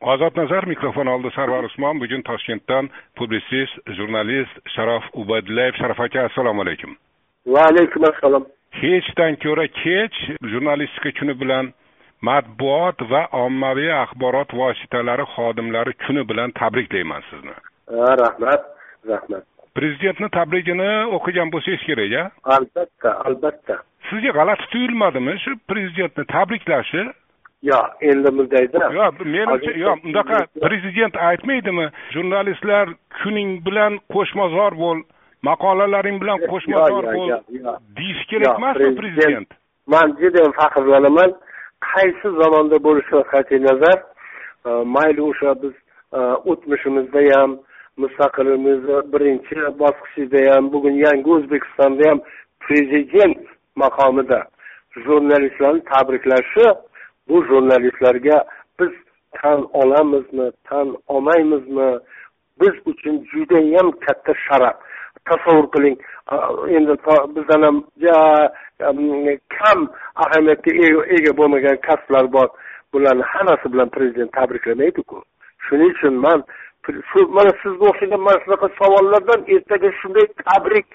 ozod nazar mikrofon oldi sarvar usmon bugun toshkentdan publitsist jurnalist sharof ubaydullayev sharof aka assalomu alaykum. Va alaykum assalom hechdan ko'ra kech jurnalistika kuni bilan matbuot va ommaviy axborot vositalari xodimlari kuni bilan tabriklayman sizni. Rahmat rahmat. Prezidentni tabrigini o'qigan bo'lsangiz kerak a albatta albatta. Sizga g'alati tuyulmadimi shu prezidentni tabriklashi yo endi bundayda yo'q menimcha yo'q unaqa prezident aytmaydimi? Jurnalistlar kuning bilan qo'shmazor bo'l maqolalaring bilan qo'shmazor bo'l deyishi kerak emasmi prezident man judayam faxrlanaman qaysi zamonda bo'lishidan qat'iy nazar. Mayli o'sha biz o'tmishimizda ham mustaqilligimizni birinchi bosqichida ham bugun yangi o'zbekistonda ham prezident maqomida jurnalistlarni tabriklashi bu jurnalistlarga biz tan olamizmi tan olmaymizmi? Biz uchun judayam katta sharaf. Tasavvur qiling endi bizdan ham kam ahamiyatga ega bo'lmagan kasblar bor. Bularni hammasi bilan prezident tabriklamaydiku. Shuning uchun man shu mana sizga o'xshagan mana shunaqa savollardan ertaga shunday tabrik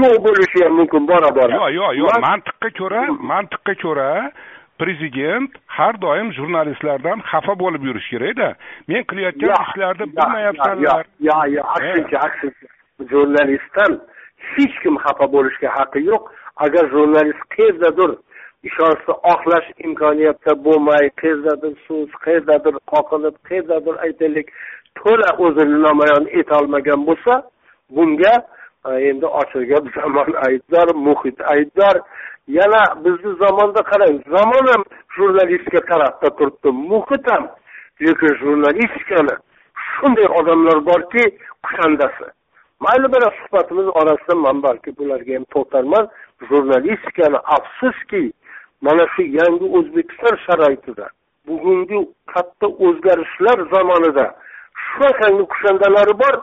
yo'q bo'lishi ham mumkin bora bora yo'q yo'q yo'q mantiqqa ko'ra mantiqqa ko'ra prezident har doim jurnalistlardan xafa bo'lib yurish kerakda men qilayotgan ishlarni bilmayapsanlar. yo'q yo'q aksincha aksincha. Jurnalistdan hech kim xafa bo'lishga haqqi yo'q. Agar jurnalist qayerdadir ishonchni oqlash imkoniyatida bo'lmay qayerdadir so'z qayerdadir qoqilib qayerdadir aytaylik to'la o'zini namoyon etolmagan bo'lsa bunga endi ochilgan zamon aybdor muhit aybdor. Yana bizni zamonda qarang zamon ham jurnalistika tarafda turibdi muhit ham. Lekin jurnalistikani shunday odamlar borki kushandasi. Mayli mana suhbatimiz orasida man balki bularga ham to'xtalman jurnalistikani afsuski mana shu yangi o'zbekiston sharoitida bugungi katta o'zgarishlar zamonida shunaqangi kushandalari bor.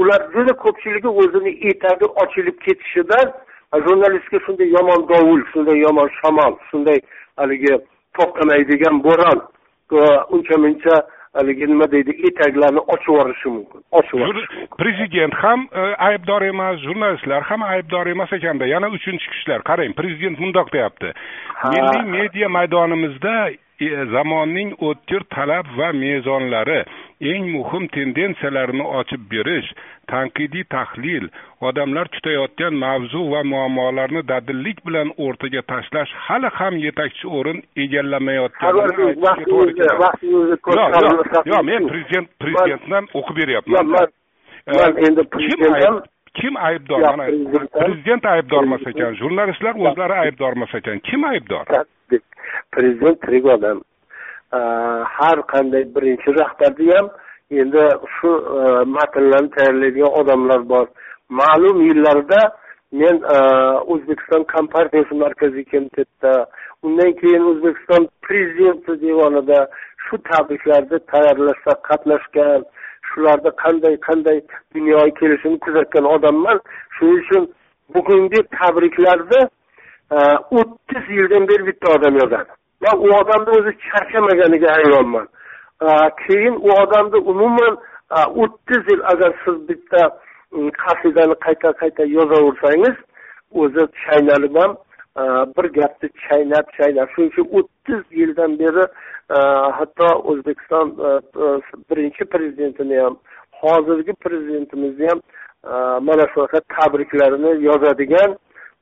Ular juda ko'pchiligi o'zini etagi ochilib ketishidan. Jurnalistga shunday yomon dovul shunday yomon shamol shunday haligi to'xtamaydigan bo'ron uncha muncha haligi nima deydi etaklarni ochib yuborishi mumkin ochib yuborishi prezident ham e, aybdor emas jurnalistlar ham aybdor emas ekanda yana uchinchi kishilar qarang prezident mundoq deyapti. Milliy media maydonimizda zamonning o'tkir talab va mezonlari eng muhim tendensiyalarini ochib berish tanqidiy tahlil odamlar kutayotgan mavzu va muammolarni dadillik bilan o'rtaga tashlash hali ham yetakchi o'rin egallamayotganini yo'q men prezident prezidentdan o'qib beryapman. Man endi kim kim aybdor? Mana prezident aybdor emas ekan jurnalistlar o'zlari aybdor emas ekan. Kim aybdor prezident tirik odam e, har qanday birinchi rahbarni ham endi shu e, matnlarni tayyorlaydigan odamlar bor. Ma'lum yillarda men e, o'zbekiston kompartiyasi markaziy komitetida undan keyin o'zbekiston prezidenti devonida shu tabriklarni tayyorlashda qatnashgan shularda qanday qanday dunyoga kelishini kuzatgan odamman shuning uchun bugungi tabriklarni o'ttiz yildan beri bitta odam yozadi. Va u odamni o'zi charchamaganiga hayronman keyin u odamni umuman e, o'ttiz yil agar siz bitta mm, qasidani qayta qayta yozaversangiz o'zi chaynalib ham e, bir gapni chaynab chaynab. Shuning uchun o'ttiz yildan beri e, hatto o'zbekiston birinchi prezidentini ham hozirgi prezidentimizni ham mana shunaqa tabriklarini yozadigan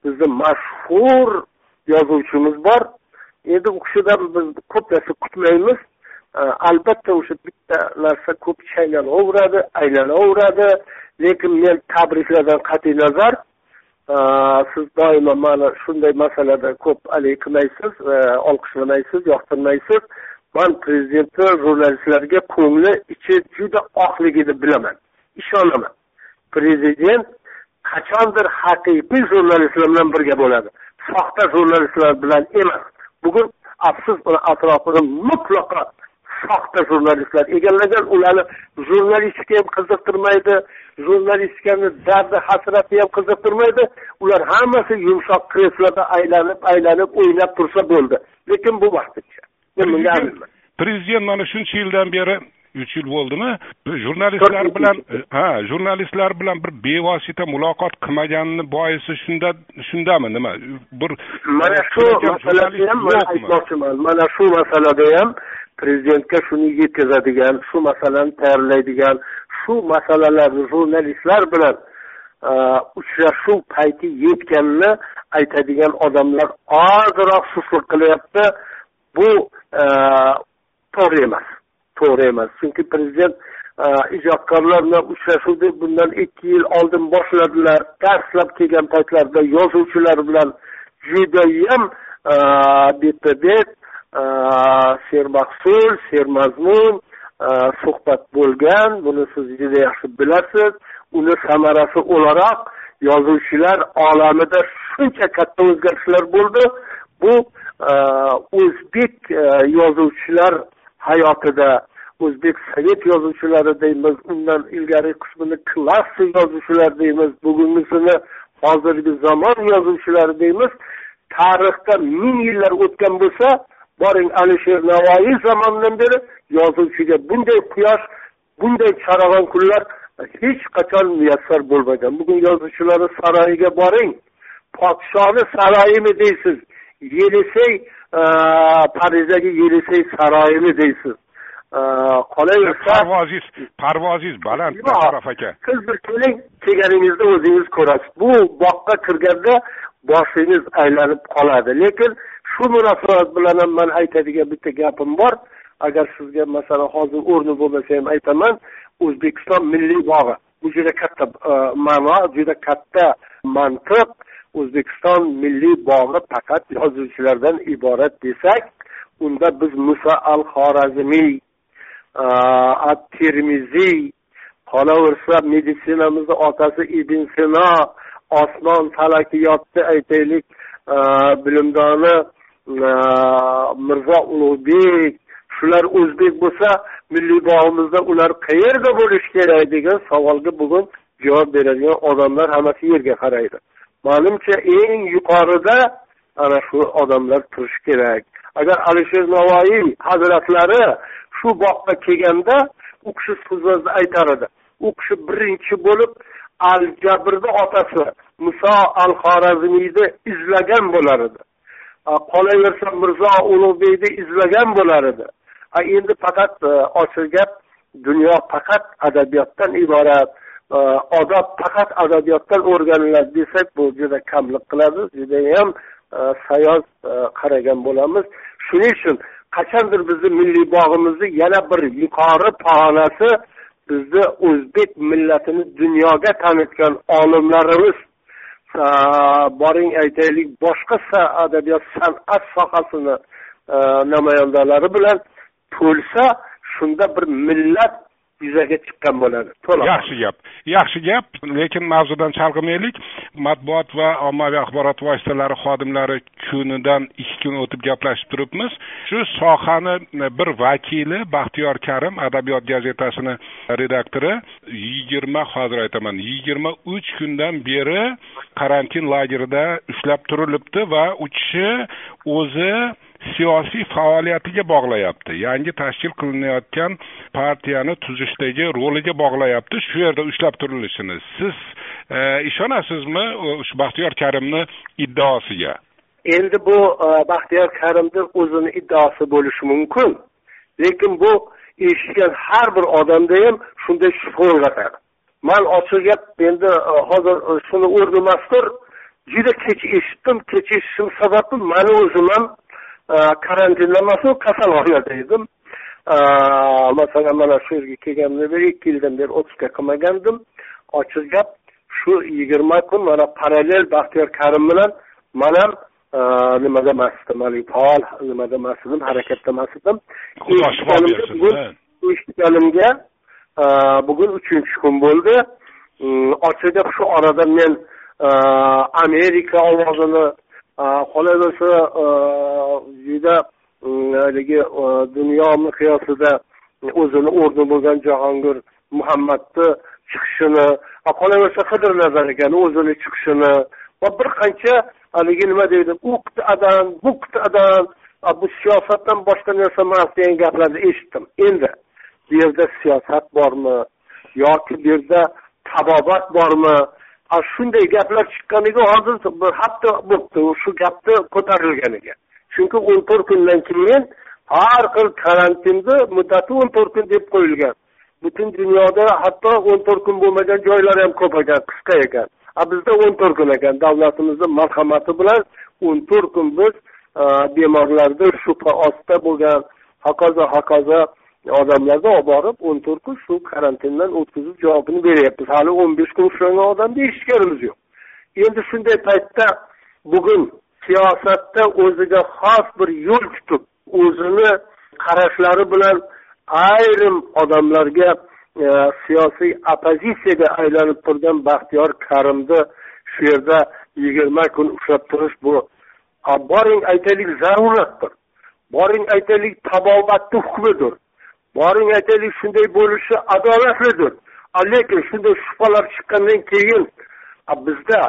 bizni mashhur yozuvchimiz bor. Endi u kishidan biz ko'p narsa kutmaymiz albatta o'sha bitta narsa ko'p chaylanaveradi aylanaveradi. Lekin men tabriklardan qat'iy nazar siz doimo mana shunday masalada ko'p haligi qilmaysiz olqishlamaysiz yoqtirmaysiz. Man prezidentni jurnalistlarga ko'ngli ichi juda oqligini bilaman ishonaman. Prezident qachondir haqiqiy jurnalistlar bilan birga bo'ladi. Soxta jurnalistlar bilan emas. Bugun afsus uni atrofini mutlaqo soxta jurnalistlar egallagan. Ularni jurnalistika ham qiziqtirmaydi jurnalistikani dardi hasrati ham qiziqtirmaydi. Ular hammasi yumshoq kresloda aylanib aylanib o'ynab tursa bo'ldi. Lekin bu vaqtincha men bunga aminman prezident mana shuncha yildan beri uch yil bo'ldimi? Jurnalistlar bilan ha jurnalistlar bilan bir bevosita muloqot qilmaganini boisi shunda shundami? Nima? Bir mana shu masalada ham man aytmoqchiman. Mana shu masalada ham prezidentga shuni yetkazadigan shu masalani tayyorlaydigan shu masalalarni jurnalistlar bilan uchrashuv payti yetganini aytadigan odamlar ozroq sustlik qilyapti. Bu to'g'ri emas to'g'ri emas. Chunki prezident e, ijodkorlar bilan uchrashuvni bundan ikki yil oldin boshladilar dastlab kelgan paytlarida yozuvchilar bilan judayam e, betma bet sermahsul sermazmun e, suhbat bo'lgan. Buni siz juda yaxshi bilasiz. Uni samarasi o'laroq yozuvchilar olamida shuncha katta o'zgarishlar bo'ldi. Bu o'zbek yozuvchilar hayotida o'zbek sovet yozuvchilari deymiz undan ilgari qismini klassik yozuvchilar deymiz bugungisini hozirgi zamon yozuvchilari deymiz tarixda ming yillar o'tgan bo'lsa boring alisher navoiy zamonidan beri yozuvchiga bunday quyosh bunday charag'on kunlar hech qachon muyassar bo'lmagan. Bugun yozuvchilarni saroyiga boring podshoni saroyimi deysiz yelisey parijdagi yelisey saroyimi deysiz? Qolaversa parvozingiz parvozingiz baland sharof aka. Siz bir keling kelganingizda o'zingiz ko'rasiz. Bu boqqa kirganda boshingiz aylanib qoladi. Lekin shu munosabat bilan ham man aytadigan bitta gapim bor. Agar sizga masalan hozir o'rni bo'lmasa ham aytaman. O'zbekiston milliy bog'i. Bu juda katta ma'no juda katta mantiq. O'zbekiston milliy bog'i faqat yozuvchilardan iborat desak unda biz muso al xorazmiy termiziy qolaversa meditsinamizni otasi ibn sino osmon falakiyotni aytaylik bilimdoni mirzo ulug'bek shular o'zbek bo'lsa milliy bog'imizda ular qayerda bo'lishi kerak degan savolga bugun javob beradigan odamlar hammasi yerga qaraydi manimcha eng yuqorida ana shu odamlar turishi kerak agar alisher navoiy hazratlari shu boqqa kelganda u kishi so'zlarda aytar edi. U kishi birinchi bo'lib al jabrni otasi muso al xorazmiyni izlagan bo'lar edi. Qolaversa mirzo ulug'bekni izlagan bo'lar edi. Endi faqat e, ochiq gap dunyo faqat adabiyotdan iborat e, odob faqat adabiyotdan o'rganiladi desak bu juda kamlik qiladi. Judayam E, sayoz e, qaragan bo'lamiz. Shuning uchun qachondir bizni milliy bog'imizni yana bir yuqori pog'onasi bizni o'zbek millatini dunyoga tanitgan olimlarimiz e, boring aytaylik boshqa adabiyot san'at sohasini namoyandalari bilan to'lsa shunda bir millat yuzaga chiqqan bo'ladi. To'liq yaxshi gap. Yaxshi gap lekin mavzudan chalg'imaylik matbuot va ommaviy axborot vositalari xodimlari kunidan ikki kun o'tib gaplashib turibmiz. Shu sohani e, bir vakili baxtiyor karim adabiyot gazetasini redaktori yigirma hozir aytaman yigirma uch kundan beri karantin lagerida ushlab turilibdi va u kishi o'zi siyosiy faoliyatiga bog'layapti. Yangi tashkil qilinayotgan partiyani tuzishdagi roliga bog'layapti. Shu yerda ushlab turilishini. Siz e, ishonasizmi shu baxtiyor karimni iddaosiga endi bu e, baxtiyor karimni o'zini iddaosi bo'lishi mumkin. Lekin bu eshitgan har bir odamda ham shunday shubha uyg'otadi. Man ochiq gap endi e, hozir e, shuni o'rni mazkur juda kech eshitdim kech eshitishim sababi mani o'zim ham karantinda emasu kasalxonada edim masalan mana shu yerga kelganimdan beri ikki yildan beri o'tishga qilmagandim ochiq gap shu yigirma kun mana parallel baxtiyor karim bilan man ham nimada emas edim haligi faol nimada emas edim harakatda emas edim eshitganimga bugun uchinchi kun bo'ldi ochiq gap shu orada men amerika ovozini qolaversa juda haligi dunyo miqyosida o'zini o'rni bo'lgan jahongir muhammadni chiqishini qolaversa qidir nazar ekan o'zini chiqishini va bir qancha haligi nima deydi u qit'adan bu qit'adan bu siyosatdan boshqa narsa emas degan gaplarni eshitdim endi bu yerda siyosat bormi yoki bu yerda tabobat bormi shunday gaplar chiqqaniga hozir bir hafta bo'libdi shu gapni ko'tarilganiga. Chunki o'n to'rt kundan keyin har xil karantinni muddati o'n to'rt kun deb qo'yilgan. Butun dunyoda hatto o'n to'rt kun bo'lmagan joylar ham ko'p ekan qisqa ekan. A bizda o'n to'rt kun ekan davlatimizni marhamati bilan o'n to'rt kun biz e, bemorlarni shubha ostida bo'lgan hokazo hokazo odamlarni olib borib o'n to'rt kun shu karantindan o'tkazib javobini beryapmiz. Hali o'n besh kun ushlangan odamni eshitganimiz yo'q. Endi shunday paytda bugun siyosatda o'ziga xos bir yo'l tutib o'zini qarashlari bilan ayrim odamlarga e, siyosiy oppozitsiyaga aylanib turgan baxtiyor karimni shu yerda yigirma kun ushlab turish bu boring aytaylik zaruratdir boring aytaylik tabobatni hukmidir. Boring aytaylik shunday bo'lishi adolatlidir. Lekin shunday shubhalar chiqqandan keyin bizda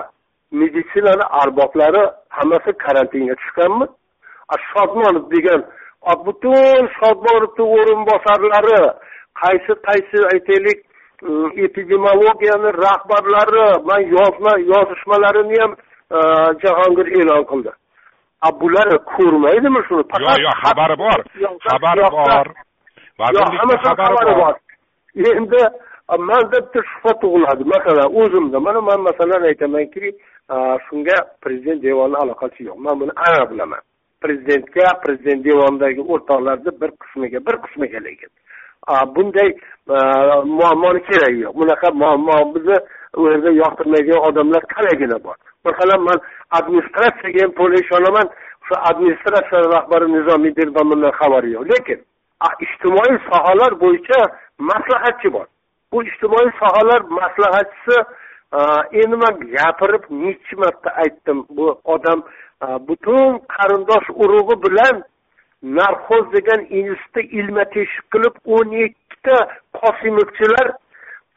meditsinani arboblari hammasi karantinga tushganmi? Shodmonov degan butun shodmonovni o'rinbosarlari qaysi qaysi aytaylik epidemiologiyani rahbarlari man yozma yozishmalarini ham jahongir e'lon qildi. Bular ko'rmaydimi shuni? Yo'q yo'q xabari bor xabari bor yo'q hammasi xabari bor endi manda bitta shubha tug'iladi. Masalan o'zimda mana man masalan aytamanki shunga prezident devoni aloqasi yo'q. Man buni aniq bilaman. Prezidentga prezident devonidagi o'rtoqlarni bir qismiga bir qismiga lekin. Bunday muammoni keragi yo'q. Bunaqa muammo bizni u yerda yoqtirmaydigan odamlar talaygina bor. Masalan man administratsiyaga ham to'la ishonaman. Shu administratsiya rahbari nizomiy bundan xabari yo'q. Lekin ijtimoiy sohalar bo'yicha maslahatchi bor. Bu ijtimoiy sohalar maslahatchisi endi man gapirib nechi marta aytdim. Bu odam butun qarindosh urug'i bilan narxoz degan institutda ilma teshik qilib o'n ikkita qosimovchilar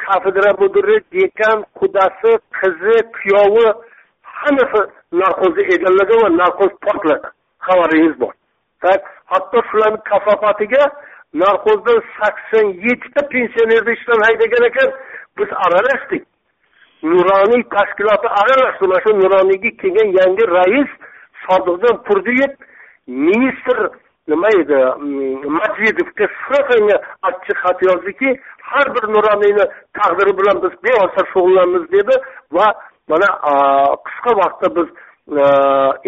kafedra mudiri dekan qudasi qizi kuyovi hammasi narxozni egallagan va narxoz portladi. Xabaringiz bor. Hatto shularni kafofatiga narxozdan sakson yettita pensionerni ishdan haydagan ekan biz aralashdik. Nuroniy tashkiloti aralashdi. Mana shu nuroniyga kelgan yangi rais sodiqjon turdiyev ministr nima edi? Mm, Majidovga srofanga achchiq xat yozdiki har bir nuroniyni taqdiri bilan biz bevosita shug'ullanamiz dedi va mana qisqa vaqtda biz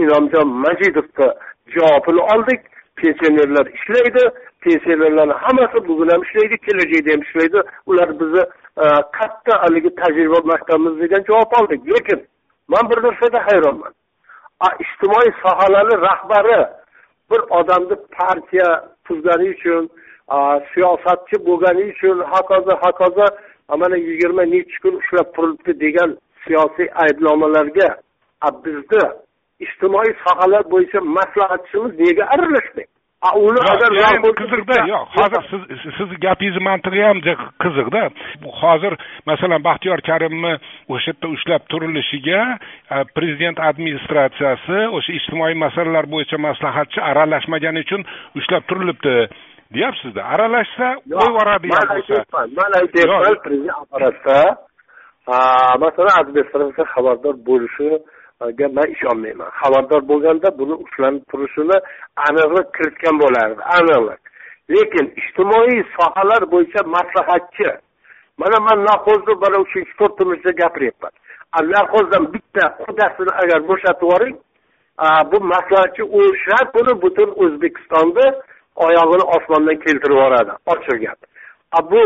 inomjon majidovni javobini oldik. Pensionerlar ishlaydi pensionerlarni hammasi bugun ham ishlaydi kelajakda ham ishlaydi. Ular bizni e, katta haligi tajriba maktabimiz degan javob oldik. Lekin man bir narsada hayronman. Ijtimoiy sohalarni rahbari bir odamni partiya tuzgani uchun siyosatchi bo'lgani uchun hokazo hokazo mana yigirma nechi kun ushlab turibdi degan siyosiy aybnomalarga bizni ijtimoiy sohalar bo'yicha maslahatchimiz nega aralashmaydi? Uni agar qiziqda yo'q. Hozir siz sizni gapingizni mantig'i ham qiziqda hozir masalan baxtiyor karimni o'sha yerda ushlab turilishiga prezident administratsiyasi o'sha ijtimoiy masalalar bo'yicha maslahatchi aralashmagani uchun ushlab turilibdi deyapsizda. Aralashsa o'yvoradigan bo'lsa. man aytyapman prezident apparatda masalan administratsiya xabardor bo'lishi ga man ishonmayman. Xabardor bo'lganda buni ushlanib turishini aniqlik kiritgan bo'lardi aniqlik. Lekin ijtimoiy sohalar bo'yicha maslahatchi. Mana man narxozni mana uchinchi to'rtinchida gapiryapman. Narxozdan bitta qudasini agar bo'shatib yuboring bu maslahatchi o'sha kuni butun o'zbekistonni oyog'ini osmondan keltirib yuboradi. Ochiq gap. Bu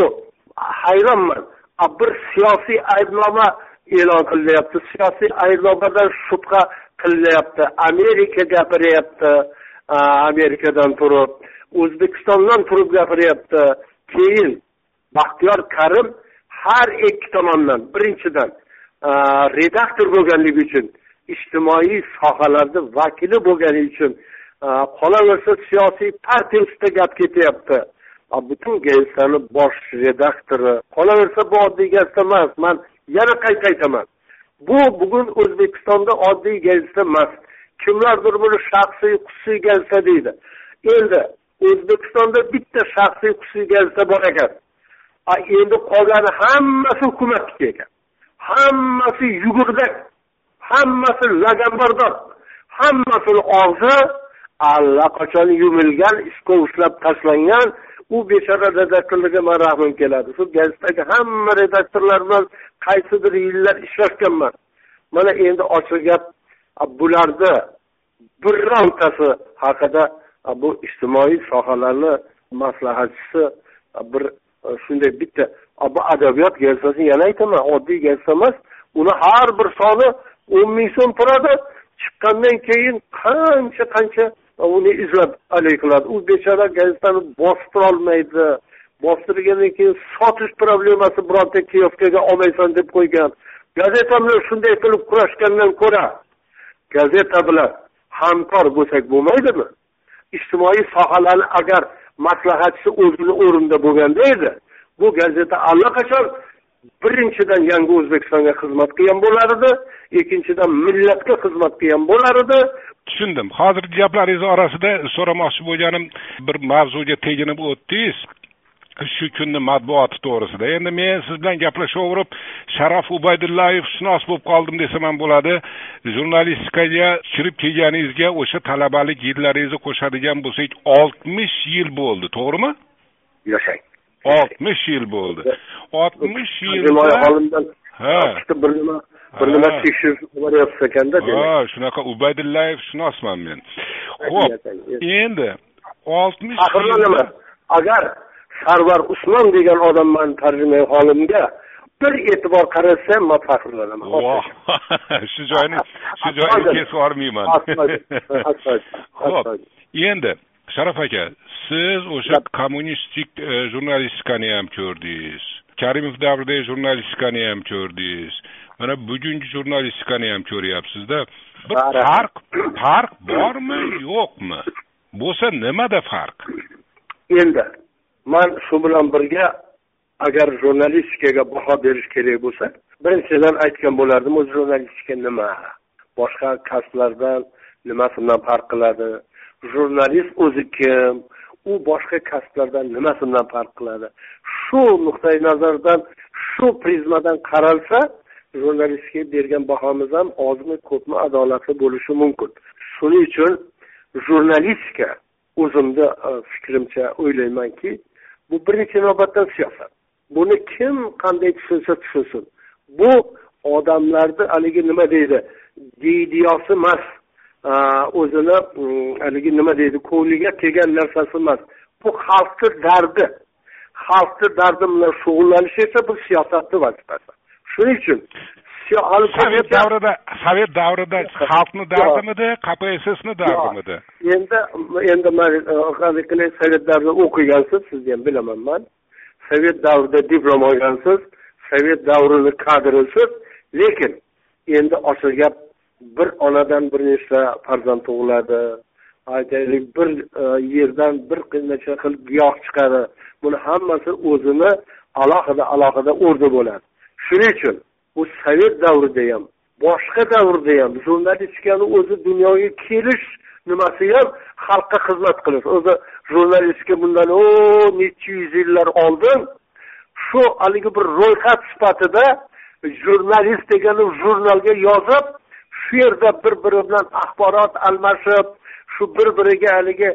hayronman. Bir siyosiy aybnoma e'lon qilinyapti. Siyosiy ayblovlardan shubha qilinyapti. Amerika gapiryapti. Amerikadan turib. O'zbekistondan turib gapiryapti. Keyin baxtiyor karim har ikki tomondan birinchidan redaktor bo'lganligi uchun ijtimoiy sohalarni vakili bo'lgani uchun qolaversa siyosiy partiya ustida gap ketyapti. Butun gazetani bosh redaktori. Qolaversa bu oddiy gazeta emas. Man yana qayta aytaman bu bugun o'zbekistonda oddiy gazeta emas kimlardir buni shaxsiy xususiy gazeta deydi. Endi o'zbekistonda bitta shaxsiy xususiy gazeta bor ekan. Endi qolgani hammasi hukumatniki ekan hammasi yugurdak hammasi laganbardor hammasini og'zi allaqachon yumilgan ishga ushlab tashlangan u bechora redaktorlarga man rahmim keladi. Shu gazetadagi hamma redaktorlar bilan qaysidir yillar ishlashganman. Mana endi ochiq gap bularni birontasi haqida bu ijtimoiy sohalarni maslahatchisi bir shunday bitta bu adabiyot gazetasi yana aytaman oddiy gazeta emas uni har bir soni o'n ming so'm turadi. Chiqqandan keyin qancha qancha uni izlab haligi qiladi u bechora gazetani bostirolmaydi. Bostirgandan keyin sotish problemasi bironta kioskaga olmaysan deb qo'ygan. Gazeta bilan shunday qilib kurashgandan ko'ra gazeta bilan hamkor bo'lsak bo'lmaydimi? Ijtimoiy sohalarni agar maslahatchisi o'zini o'rnida bo'lganda edi bu gazeta allaqachon birinchidan yangi o'zbekistonga xizmat qilgan bo'lar edi ikkinchidan millatga xizmat qilgan bo'lar edi tushundim. Hozirgi gaplaringiz orasida so'ramoqchi bo'lganim bir mavzuga teginib o'tdingiz. Shu kunni matbuoti to'g'risida. Endi men siz bilan gaplashaverib sharof ubaydullayev shunos bo'lib qoldim desam ham bo'ladi. Jurnalistikaga kirib kelganingizga o'sha talabalik yillaringizni qo'shadigan bo'lsak oltmish yil bo'ldi. To'g'rimi? Yashang oltmish yil bo'ldi. Oltmish yilda ha. bir nima bir nima boryapsiz ekanda ha shunaqa ubaydullayev shunosman men. Ho'p endi oltmish faxrlanaman agar sarvar usmon degan odamman tarjimai holimga bir e'tibor qarasam man faxrlanaman. Shu joyni shu joyni kesib yubormayman. Ho'p endi sharof aka siz o'sha kommunistik jurnalistikani ham ko'rdingiz. Karimov davridagi jurnalistikani ham ko'rdingiz. Mana bugungi jurnalistikani ham ko'ryapsizda. Bir farq farq bormi yo'qmi? Bo'lsa nimada farq? Endi man shu bilan birga agar jurnalistikaga baho berish kerak bo'lsa birinchidan aytgan bo'lardim o'zi jurnalistika nima? Boshqa kasblardan nimasidan farq qiladi jurnalist o'zi kim? U boshqa kasblardan nimasi bilan farq qiladi? Shu nuqtai nazardan shu prizmadan qaralsa jurnalistga bergan bahomiz ham ozmi ko'pmi adolatli bo'lishi mumkin. Shuning uchun jurnalistika o'zimni e, fikrimcha o'ylaymanki bu birinchi navbatdan siyosat. Buni kim qanday tushunsa tushunsin. Bu odamlarni haligi nima deydi? Deydiyosi emas. O'zini mm, haligi nima deydi ko'ngliga kelgan narsasi emas. Bu xalqni dardi. Xalqni dardi bilan shug'ullanish esa bu siyosatni vazifasi. Shuning uchun sovet davrida sovet davrida xalqni dardimidi kpssni dardimidi endi endi man e, sovet davrida o'qigansiz sizni ham bilaman man. Sovet davrida diplom olgansiz sovet davrini kadrisiz lekin endi ochiq gap bir onadan bir nechta farzand tug'iladi. Aytaylik bir e, yerdan bir necha xil giyoh chiqadi. Buni hammasi o'zini alohida alohida o'rni bo'ladi. Shuning uchun u sovet davrida ham boshqa davrda ham jurnalistikani o'zi dunyoga kelish nimasi ham xalqqa xizmat qilish. O'zi jurnalistika bundan o necha yuz yillar oldin shu haligi bir ro'yxat sifatida jurnalist degani jurnalga yozib shu yerda bir biri bilan axborot almashib shu bir biriga haligi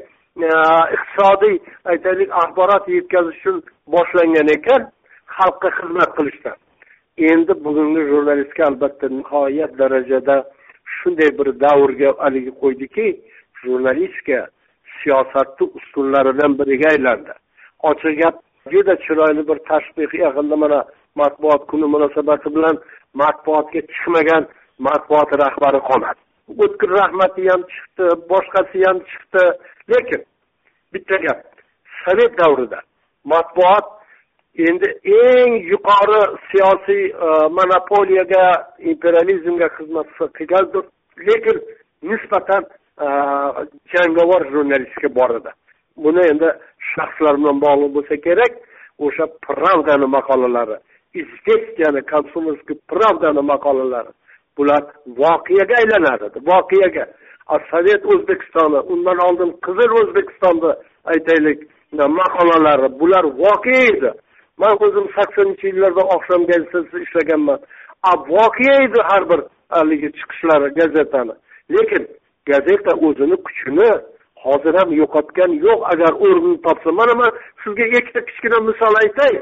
e, iqtisodiy aytaylik axborot yetkazish uchun boshlangan ekan xalqqa xizmat qilishdan endi bugungi jurnalistika albatta nihoyat darajada shunday bir davrga haligi qo'ydiki jurnalistika siyosatni ustunlaridan biriga aylandi. Ochiq gap juda chiroyli bir tashbih yaqinda mana matbuot kuni munosabati bilan matbuotga chiqmagan matbuot rahbari qolmadi o'tkir rahmati ham chiqdi boshqasi ham chiqdi. Lekin bitta gap sovet davrida matbuot endi eng yuqori siyosiy e, monopoliyaga imperializmga xizmat qilgandir. Lekin nisbatan e, jangovar jurnalistika bor edi buni endi shaxslar bilan bog'liq bo'lsa kerak. O'sha pravdani maqolalari известияni komsomolskiy pravdani maqolalari bular voqeaga aylanadi. Voqeaga. Sovet o'zbekistoni undan oldin qizil o'zbekistonni aytaylik maqolalari bular voqea edi. Man o'zim saksoninchi yillarda oqshom gazetasida ishlaganman voqea edi har bir haligi chiqishlari gazetani. Lekin gazeta o'zini kuchini hozir ham yo'qotgani yo'q. Agar o'rnini topsa mana man sizga ikkita kichkina misol aytay.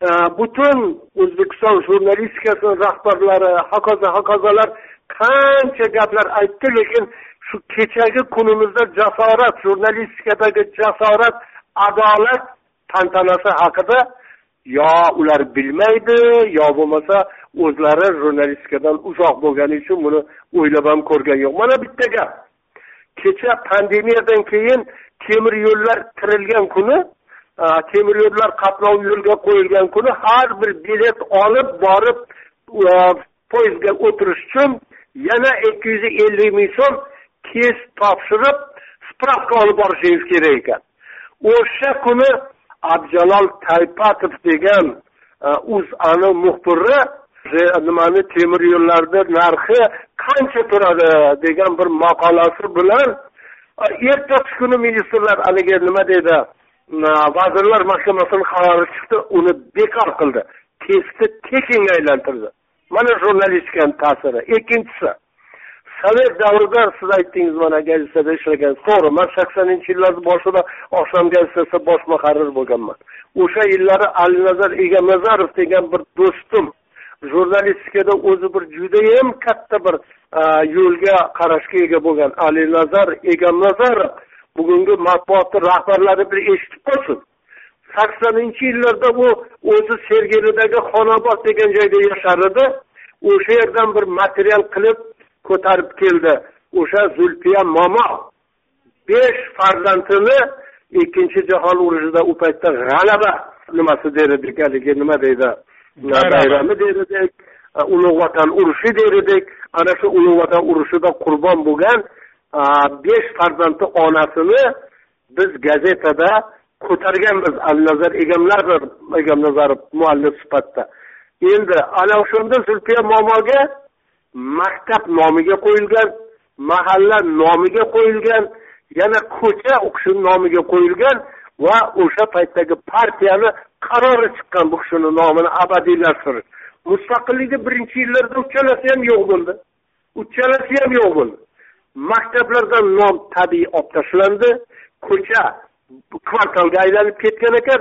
Э, butun o'zbekiston jurnalistikasini rahbarlari hokazo hokazolar qancha gaplar aytdi lekin shu kechagi kunimizda jasorat jurnalistikadagi jasorat adolat tantanasi haqida yo ular bilmaydi yo bo'lmasa o'zlari jurnalistikadan uzoq bo'lgani uchun buni o'ylab ham ko'rgan yo'q. Mana bitta gap. Kecha pandemiyadan keyin temir yo'llar tirilgan kuni temir yo'llar qatnovi yo'lga qo'yilgan kuni har bir bilet olib borib poyezdga o'tirish uchun yana ikki yuz ellik ming so'm test topshirib spravka olib borishingiz kerak ekan. O'sha kuni abjalol taypatov degan o'zani muxbiri nimani temir yo'llarni narxi qancha turadi? degan bir maqolasi bilan ertasi kuni ministrlar haligi nima? deydi vazirlar mahkamasini qarori chiqdi uni bekor qildi. Testni tekinga aylantirdi. Mana jurnalistikani ta'siri. Ikkinchisi sovet davrida siz aytdingiz mana gazetada ishlagan to'g'ri man saksoninchi yillarni boshida oqshom gazetasida bosh muharrir bo'lganman. O'sha yillari alinazar egamnazarov degan bir do'stim jurnalistikada o'zi bir judayam katta bir yo'lga qarashga ega bo'lgan alinazar egamnazarov bugungi matbuotni rahbarlari bir eshitib qolsin. Saksoninchi yillarda u o'zi sergelidagi xonobod degan joyda yashar edi o'sha yerdan bir material qilib ko'tarib keldi. O'sha zulfiya momo. Besh farzandini ikkinchi jahon urushida u paytda g'alaba nimasi der edik haligi nima deydi? Bayrami der edik ulug' vatan urushi der edik ana shu ulug' vatan urushida qurbon bo'lgan besh farzandni onasini biz gazetada ko'targanmiz. Alnazar egamnazarov egamnazarov muallif sifatida. Endi ana o'shanda zulfiya momoga maktab nomiga qo'yilgan mahalla nomiga qo'yilgan yana ko'cha u kishini nomiga qo'yilgan va o'sha paytdagi partiyani qarori chiqqan bu kishini nomini abadiylashtirish. Mustaqillikni birinchi yillarda uchalasi ham yo'q bo'ldi. Uchalasi ham yo'q bo'ldi. Maktablardan nom tabiiy olib tashlandi. Ko'cha kvartalga aylanib ketgan ekan.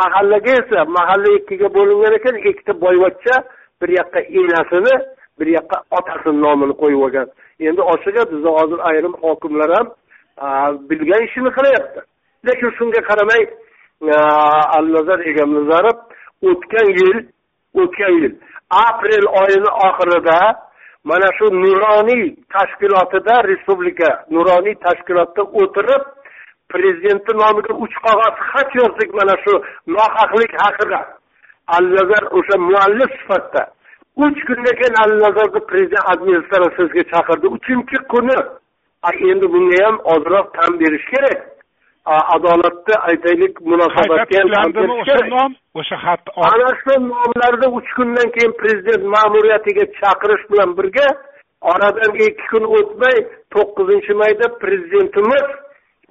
Mahallaga esa mahalla ikkiga bo'lingan ekan. Ikkita boyvachcha bir yoqqa enasini bir yoqqa otasini nomini qo'yib olgan. Endi ochig'i bizni hozir ayrim hokimlar ham bilgan ishini qilyapti. Lekin shunga qaramay alnazar egamnazarov o'tgan yil o'tgan yil aprel oyini oxirida mana shu nuroniy tashkilotida respublika nuroniy tashkilotda o'tirib prezidentni nomiga uch qog'oz xat yozdik mana shu nohaqlik haqida. Alinazar o'sha muallif sifatida uch kundan keyin alinazarni prezident administratsiyasiga chaqirdi. Uchinchi kuni endi bunga ham ozroq tan berish kerak. Adolatni aytaylik munosabatga o'sha nom o'sha xat ana shu nomlarni uch kundan keyin prezident ma'muriyatiga chaqirish bilan birga oradan ikki kun o'tmay to'qqizinchi mayda prezidentimiz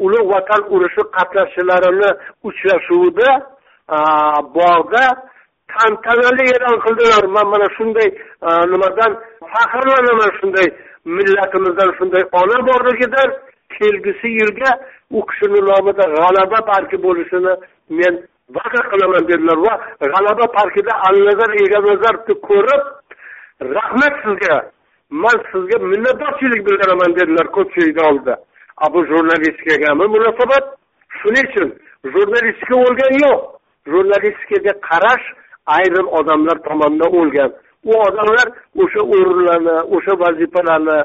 ulug' vatan urushi qatnashchilarini uchrashuvida bog'da tantanali e'lon qildilar. Man mana shunday nimadan faxrlanaman shunday millatimizdan shunday ona borligidan kelgusi yilga u kishini nomida g'alaba parki bo'lishini men va'da qilaman dedilar. Va g'alaba parkida alnazar egamnazarovni ko'rib rahmat sizga man sizga minnatdorchilik bildiraman dedilar ko'pchilikni oldida. A bu jurnalistikagami munosabat? Shuning uchun jurnalistika o'lgani yo'q. Jurnalistikaga qarash ayrim odamlar tomonidan o'lgan. U odamlar o'sha o'rinlarni o'sha vazifalarni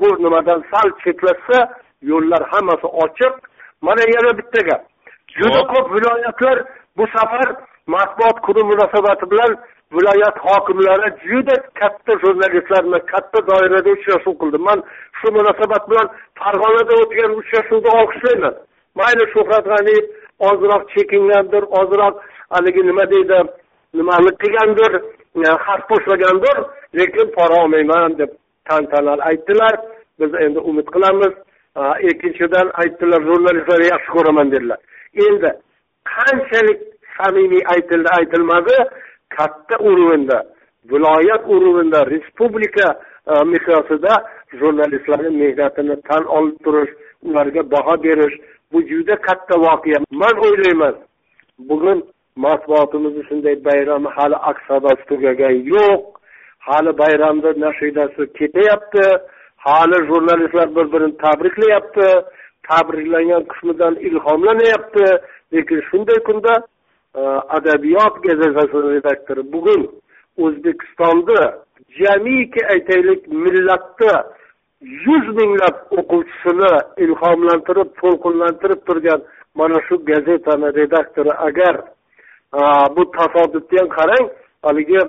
bu nimadan sal chetlashsa yo'llar hammasi ochiq. Mana yana bitta gap. Juda ko'p viloyatlar bu safar matbuot kuni munosabati bilan viloyat hokimlari juda katta jurnalistlar bilan katta doirada uchrashuv qildi. Man shu munosabat bilan farg'onada o'tgan uchrashuvni olqishlayman. Mayli shuhrat g'aniyev ozroq chekingandir ozroq haligi nima deydi nimani qilgandir xat bo'shlagandir lekin pora olmayman deb tantanali aytdilar. Biz endi umid qilamiz. Ikkinchidan aytdilar jurnalistlarni yaxshi ko'raman dedilar. Endi qanchalik samimiy aytildi aytilmadi? Katta уровеньda viloyat уровеньda respublika miqyosida jurnalistlarni mehnatini tan olib turish ularga baho berish bu juda katta voqea. Man o'ylayman bugun matbuotimizni shunday bayrami hali aks sadosi tugagani yo'q. Hali bayramni nashidasi ketyapti hali jurnalistlar bir birini tabriklayapti tabriklangan qismidan ilhomlanyapti. Lekin shunday kunda e, adabiyot gazetasini redaktori bugun o'zbekistonda jamiki aytaylik millatda yuz minglab o'quvchisini ilhomlantirib to'lqinlantirib turgan mana shu gazetani redaktori agar bu tasodifni ham qarang haligi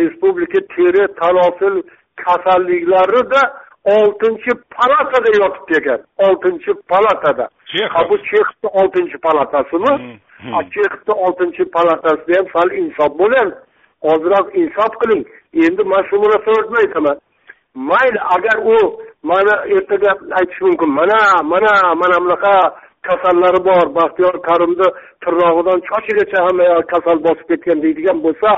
respublika teri tanosil kasalliklarida oltinchi palatada yotibdi ekan oltinchi palatada bu chexni oltinchi palatasimi chexni oltinchi palatasida ham sal insof bo'ling ozroq insof qiling endi man shu munosabat aytaman mayli agar u mana ertaga aytish mumkin mana mana mana bunaqa kasallari bor. Baxtiyor karimni tirnog'idan chochigacha hamma kasal bosib ketgan deydigan bo'lsa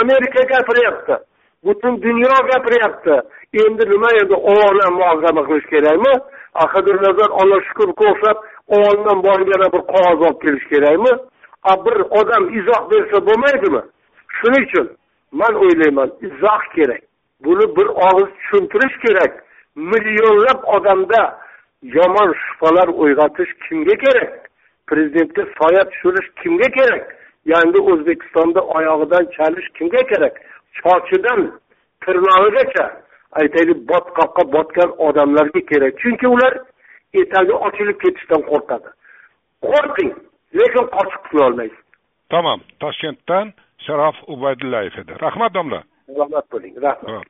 amerika gapiryapti. Butun dunyo gapiryapti. Endi nima endi ovozdan muhokama qilish kerakmi? Nazar alloh shukurga o'xshab ovozdan borib yana bir qog'oz olib kelish kerakmi? A bir odam izoh bersa bo'lmaydimi? Shuning uchun man o'ylayman izoh kerak. Buni bir og'iz tushuntirish kerak. Millionlab odamda yomon shubhalar uyg'otish kimga kerak? Prezidentga soya tushirish kimga kerak? Yangi o'zbekistonda oyog'idan chalish kimga kerak? Sochidan tirnog'igacha. Aytaylik botqoqqa botgan odamlarga kerak. Chunki ular etagi ochilib ketishdan qo'rqadi. Qo'rqing lekin qochib qutulolmaysiz tamom toshkentdan sharof ubaydullayev edi. Rahmat domla. Salomat bo'ling. Rahmat